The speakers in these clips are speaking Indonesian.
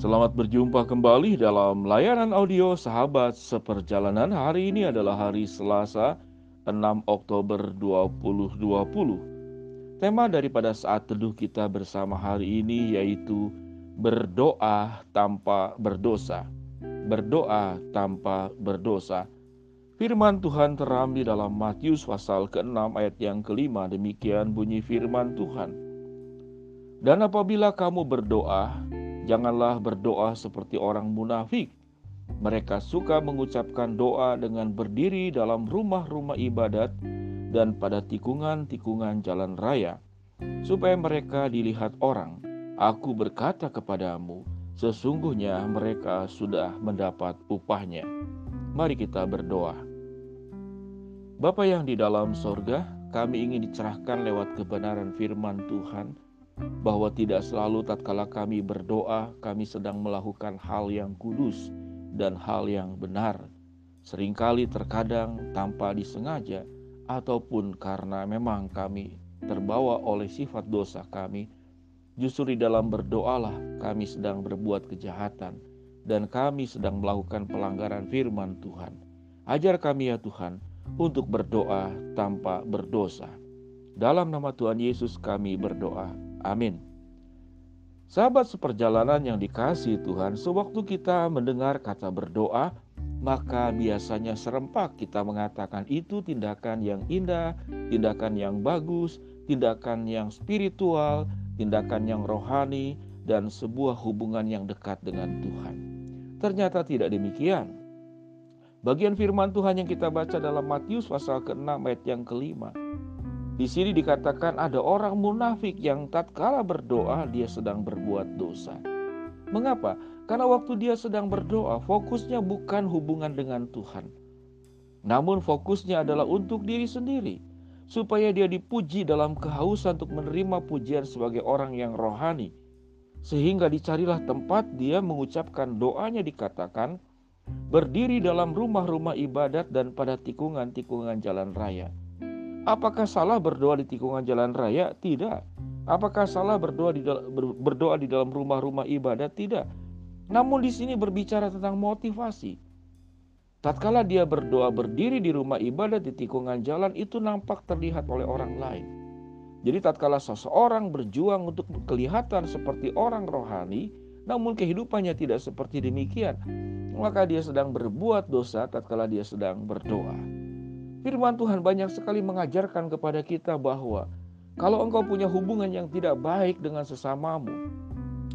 Selamat berjumpa kembali dalam layanan audio Sahabat Seperjalanan. Hari ini adalah hari Selasa, 6 Oktober 2020. Tema daripada saat teduh kita bersama hari ini yaitu berdoa tanpa berdosa. Berdoa tanpa berdosa. Firman Tuhan terambil dalam Matius pasal ke-6 ayat yang kelima. Demikian bunyi firman Tuhan. Dan apabila kamu berdoa, Janganlah berdoa seperti orang munafik. Mereka suka mengucapkan doa dengan berdiri dalam rumah-rumah ibadat dan pada tikungan-tikungan jalan raya, supaya mereka dilihat orang. Aku berkata kepadamu, sesungguhnya mereka sudah mendapat upahnya. Mari kita berdoa. Bapa yang di dalam sorga, kami ingin dicerahkan lewat kebenaran firman Tuhan bahwa tidak selalu tatkala kami berdoa, kami sedang melakukan hal yang kudus dan hal yang benar. Seringkali terkadang tanpa disengaja ataupun karena memang kami terbawa oleh sifat dosa kami, justru di dalam berdoalah kami sedang berbuat kejahatan dan kami sedang melakukan pelanggaran firman Tuhan. Ajar kami ya Tuhan untuk berdoa tanpa berdosa. Dalam nama Tuhan Yesus kami berdoa. Amin. Sahabat seperjalanan yang dikasih Tuhan, sewaktu kita mendengar kata berdoa, maka biasanya serempak kita mengatakan itu tindakan yang indah, tindakan yang bagus, tindakan yang spiritual, tindakan yang rohani, dan sebuah hubungan yang dekat dengan Tuhan. Ternyata tidak demikian. Bagian firman Tuhan yang kita baca dalam Matius pasal ke-6 ayat yang kelima. Di sini dikatakan ada orang munafik yang tatkala berdoa dia sedang berbuat dosa. Mengapa? Karena waktu dia sedang berdoa fokusnya bukan hubungan dengan Tuhan. Namun fokusnya adalah untuk diri sendiri. Supaya dia dipuji dalam kehausan untuk menerima pujian sebagai orang yang rohani. Sehingga dicarilah tempat dia mengucapkan doanya dikatakan berdiri dalam rumah-rumah ibadat dan pada tikungan-tikungan jalan raya. Apakah salah berdoa di tikungan jalan raya? Tidak. Apakah salah berdoa di berdoa di dalam rumah-rumah ibadat? Tidak. Namun di sini berbicara tentang motivasi. Tatkala dia berdoa berdiri di rumah ibadat di tikungan jalan itu nampak terlihat oleh orang lain. Jadi tatkala seseorang berjuang untuk kelihatan seperti orang rohani, namun kehidupannya tidak seperti demikian, maka dia sedang berbuat dosa tatkala dia sedang berdoa. Firman Tuhan banyak sekali mengajarkan kepada kita bahwa kalau engkau punya hubungan yang tidak baik dengan sesamamu,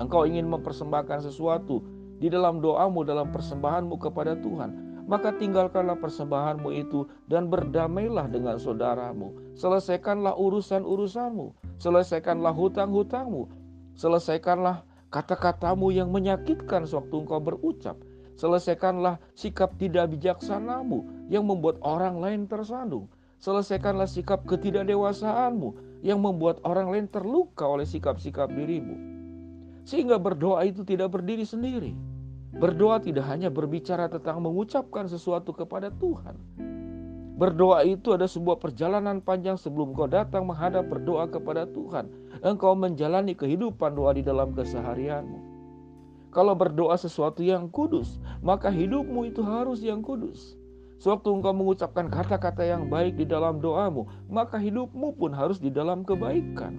engkau ingin mempersembahkan sesuatu di dalam doamu, dalam persembahanmu kepada Tuhan, maka tinggalkanlah persembahanmu itu dan berdamailah dengan saudaramu. Selesaikanlah urusan-urusanmu, selesaikanlah hutang-hutangmu, selesaikanlah kata-katamu yang menyakitkan sewaktu engkau berucap. Selesaikanlah sikap tidak bijaksanamu yang membuat orang lain tersandung. Selesaikanlah sikap ketidakdewasaanmu yang membuat orang lain terluka oleh sikap-sikap dirimu. Sehingga berdoa itu tidak berdiri sendiri. Berdoa tidak hanya berbicara tentang mengucapkan sesuatu kepada Tuhan. Berdoa itu ada sebuah perjalanan panjang sebelum kau datang menghadap berdoa kepada Tuhan. Engkau menjalani kehidupan doa di dalam keseharianmu. Kalau berdoa sesuatu yang kudus, maka hidupmu itu harus yang kudus. Sewaktu engkau mengucapkan kata-kata yang baik di dalam doamu, maka hidupmu pun harus di dalam kebaikan.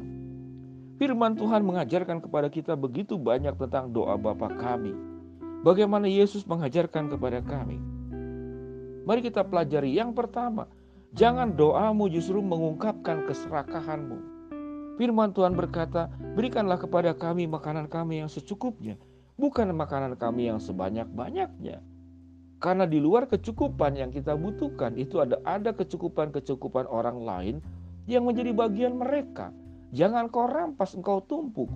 Firman Tuhan mengajarkan kepada kita begitu banyak tentang doa Bapa kami. Bagaimana Yesus mengajarkan kepada kami. Mari kita pelajari yang pertama, jangan doamu justru mengungkapkan keserakahanmu. Firman Tuhan berkata, "Berikanlah kepada kami makanan kami yang secukupnya, bukan makanan kami yang sebanyak-banyaknya. Karena di luar kecukupan yang kita butuhkan itu ada ada kecukupan-kecukupan orang lain yang menjadi bagian mereka. Jangan kau rampas engkau tumpuk.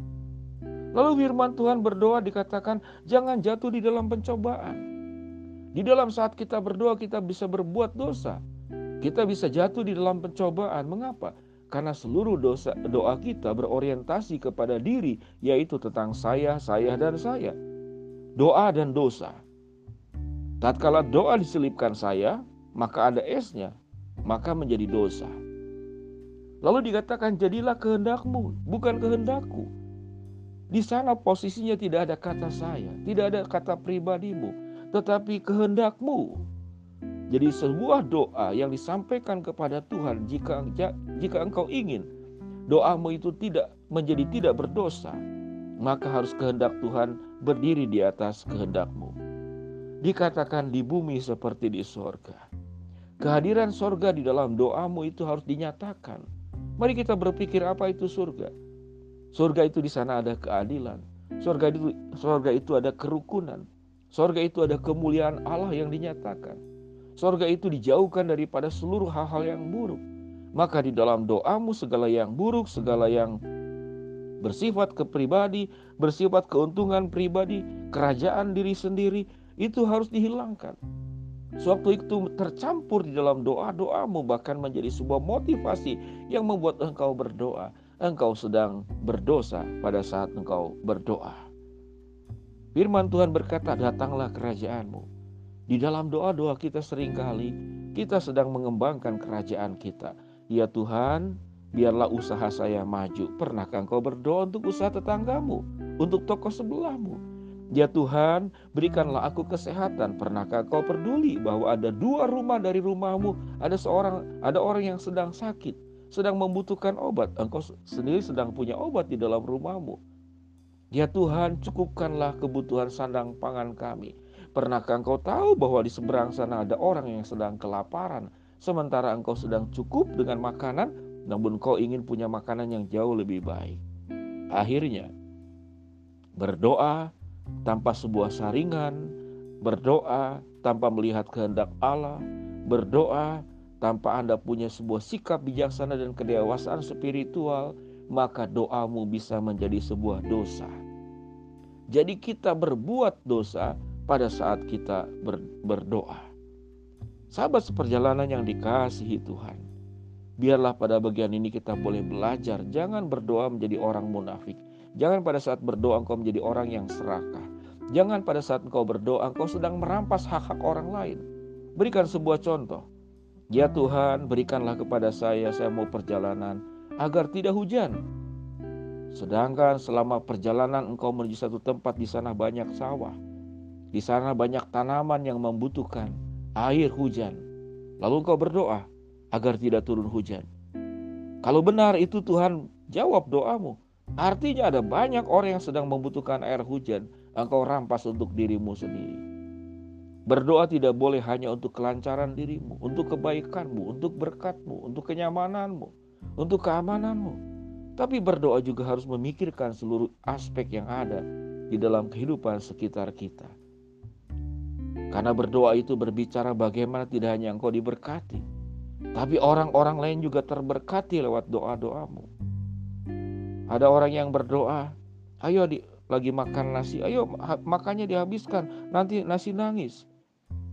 Lalu firman Tuhan berdoa dikatakan jangan jatuh di dalam pencobaan. Di dalam saat kita berdoa kita bisa berbuat dosa. Kita bisa jatuh di dalam pencobaan. Mengapa? Karena seluruh dosa doa kita berorientasi kepada diri, yaitu tentang saya, saya, dan saya. Doa dan dosa. Tatkala doa diselipkan saya, maka ada esnya, maka menjadi dosa. Lalu dikatakan jadilah kehendakmu, bukan kehendakku. Di sana posisinya tidak ada kata saya, tidak ada kata pribadimu, tetapi kehendakmu. Jadi sebuah doa yang disampaikan kepada Tuhan jika jika engkau ingin doamu itu tidak menjadi tidak berdosa, maka harus kehendak Tuhan berdiri di atas kehendakmu. Dikatakan di bumi seperti di sorga. Kehadiran sorga di dalam doamu itu harus dinyatakan. Mari kita berpikir apa itu surga. Surga itu di sana ada keadilan. Surga itu, surga itu ada kerukunan. Surga itu ada kemuliaan Allah yang dinyatakan. Surga itu dijauhkan daripada seluruh hal-hal yang buruk. Maka di dalam doamu segala yang buruk, segala yang bersifat kepribadi, bersifat keuntungan pribadi, kerajaan diri sendiri, itu harus dihilangkan. Sewaktu itu tercampur di dalam doa-doamu bahkan menjadi sebuah motivasi yang membuat engkau berdoa. Engkau sedang berdosa pada saat engkau berdoa. Firman Tuhan berkata, datanglah kerajaanmu. Di dalam doa-doa kita sering kali kita sedang mengembangkan kerajaan kita. Ya Tuhan, biarlah usaha saya maju. Pernahkah engkau berdoa untuk usaha tetanggamu, untuk toko sebelahmu? Ya Tuhan, berikanlah aku kesehatan. Pernahkah kau peduli bahwa ada dua rumah dari rumahmu, ada seorang, ada orang yang sedang sakit, sedang membutuhkan obat. Engkau sendiri sedang punya obat di dalam rumahmu. Ya Tuhan, cukupkanlah kebutuhan sandang pangan kami. Pernahkah engkau tahu bahwa di seberang sana ada orang yang sedang kelaparan, sementara engkau sedang cukup dengan makanan, namun kau ingin punya makanan yang jauh lebih baik. Akhirnya, berdoa tanpa sebuah saringan, berdoa tanpa melihat kehendak Allah, berdoa tanpa Anda punya sebuah sikap bijaksana dan kedewasaan spiritual, maka doamu bisa menjadi sebuah dosa. Jadi kita berbuat dosa pada saat kita ber, berdoa. Sahabat seperjalanan yang dikasihi Tuhan, biarlah pada bagian ini kita boleh belajar jangan berdoa menjadi orang munafik Jangan pada saat berdoa engkau menjadi orang yang serakah. Jangan pada saat engkau berdoa engkau sedang merampas hak-hak orang lain. Berikan sebuah contoh. Ya Tuhan, berikanlah kepada saya, saya mau perjalanan agar tidak hujan. Sedangkan selama perjalanan engkau menuju satu tempat di sana banyak sawah. Di sana banyak tanaman yang membutuhkan air hujan. Lalu engkau berdoa agar tidak turun hujan. Kalau benar itu Tuhan jawab doamu. Artinya ada banyak orang yang sedang membutuhkan air hujan, engkau rampas untuk dirimu sendiri. Berdoa tidak boleh hanya untuk kelancaran dirimu, untuk kebaikanmu, untuk berkatmu, untuk kenyamananmu, untuk keamananmu. Tapi berdoa juga harus memikirkan seluruh aspek yang ada di dalam kehidupan sekitar kita. Karena berdoa itu berbicara bagaimana tidak hanya engkau diberkati, tapi orang-orang lain juga terberkati lewat doa-doamu. Ada orang yang berdoa, ayo di, lagi makan nasi, ayo makannya dihabiskan, nanti nasi nangis.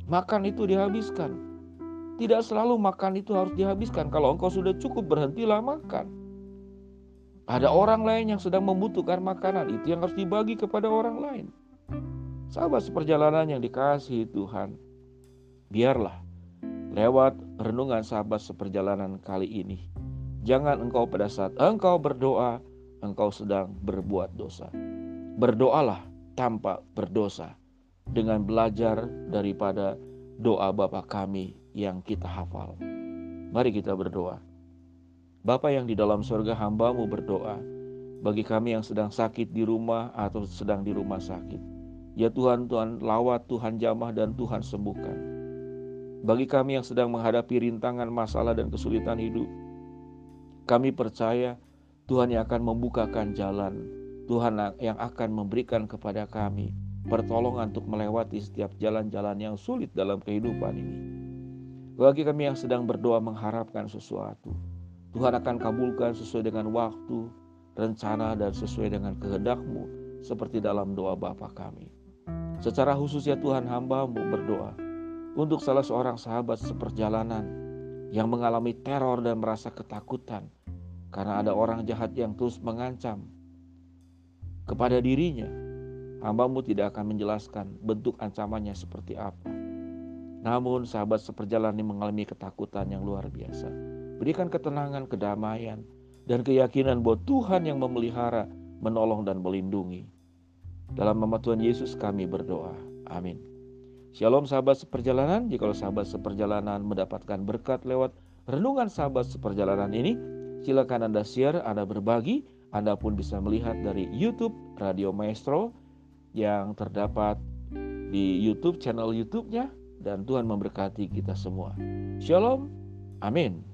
Makan itu dihabiskan. Tidak selalu makan itu harus dihabiskan. Kalau engkau sudah cukup berhentilah makan. Ada orang lain yang sedang membutuhkan makanan, itu yang harus dibagi kepada orang lain. Sahabat seperjalanan yang dikasihi Tuhan, biarlah lewat renungan sahabat seperjalanan kali ini, jangan engkau pada saat engkau berdoa engkau sedang berbuat dosa. Berdoalah tanpa berdosa dengan belajar daripada doa Bapa kami yang kita hafal. Mari kita berdoa. Bapa yang di dalam surga hambamu berdoa bagi kami yang sedang sakit di rumah atau sedang di rumah sakit. Ya Tuhan, Tuhan lawat, Tuhan jamah dan Tuhan sembuhkan. Bagi kami yang sedang menghadapi rintangan, masalah dan kesulitan hidup, kami percaya Tuhan yang akan membukakan jalan, Tuhan yang akan memberikan kepada kami pertolongan untuk melewati setiap jalan-jalan yang sulit dalam kehidupan ini. Bagi kami yang sedang berdoa mengharapkan sesuatu, Tuhan akan kabulkan sesuai dengan waktu, rencana, dan sesuai dengan kehendakmu, seperti dalam doa Bapa kami. Secara khusus ya Tuhan hambamu berdoa untuk salah seorang sahabat seperjalanan yang mengalami teror dan merasa ketakutan karena ada orang jahat yang terus mengancam kepada dirinya. Hambamu tidak akan menjelaskan bentuk ancamannya seperti apa. Namun sahabat seperjalanan ini mengalami ketakutan yang luar biasa. Berikan ketenangan, kedamaian, dan keyakinan bahwa Tuhan yang memelihara menolong dan melindungi. Dalam nama Tuhan Yesus kami berdoa. Amin. Shalom sahabat seperjalanan, jika sahabat seperjalanan mendapatkan berkat lewat renungan sahabat seperjalanan ini, silakan Anda share, Anda berbagi, Anda pun bisa melihat dari YouTube Radio Maestro yang terdapat di YouTube channel YouTube-nya dan Tuhan memberkati kita semua. Shalom. Amin.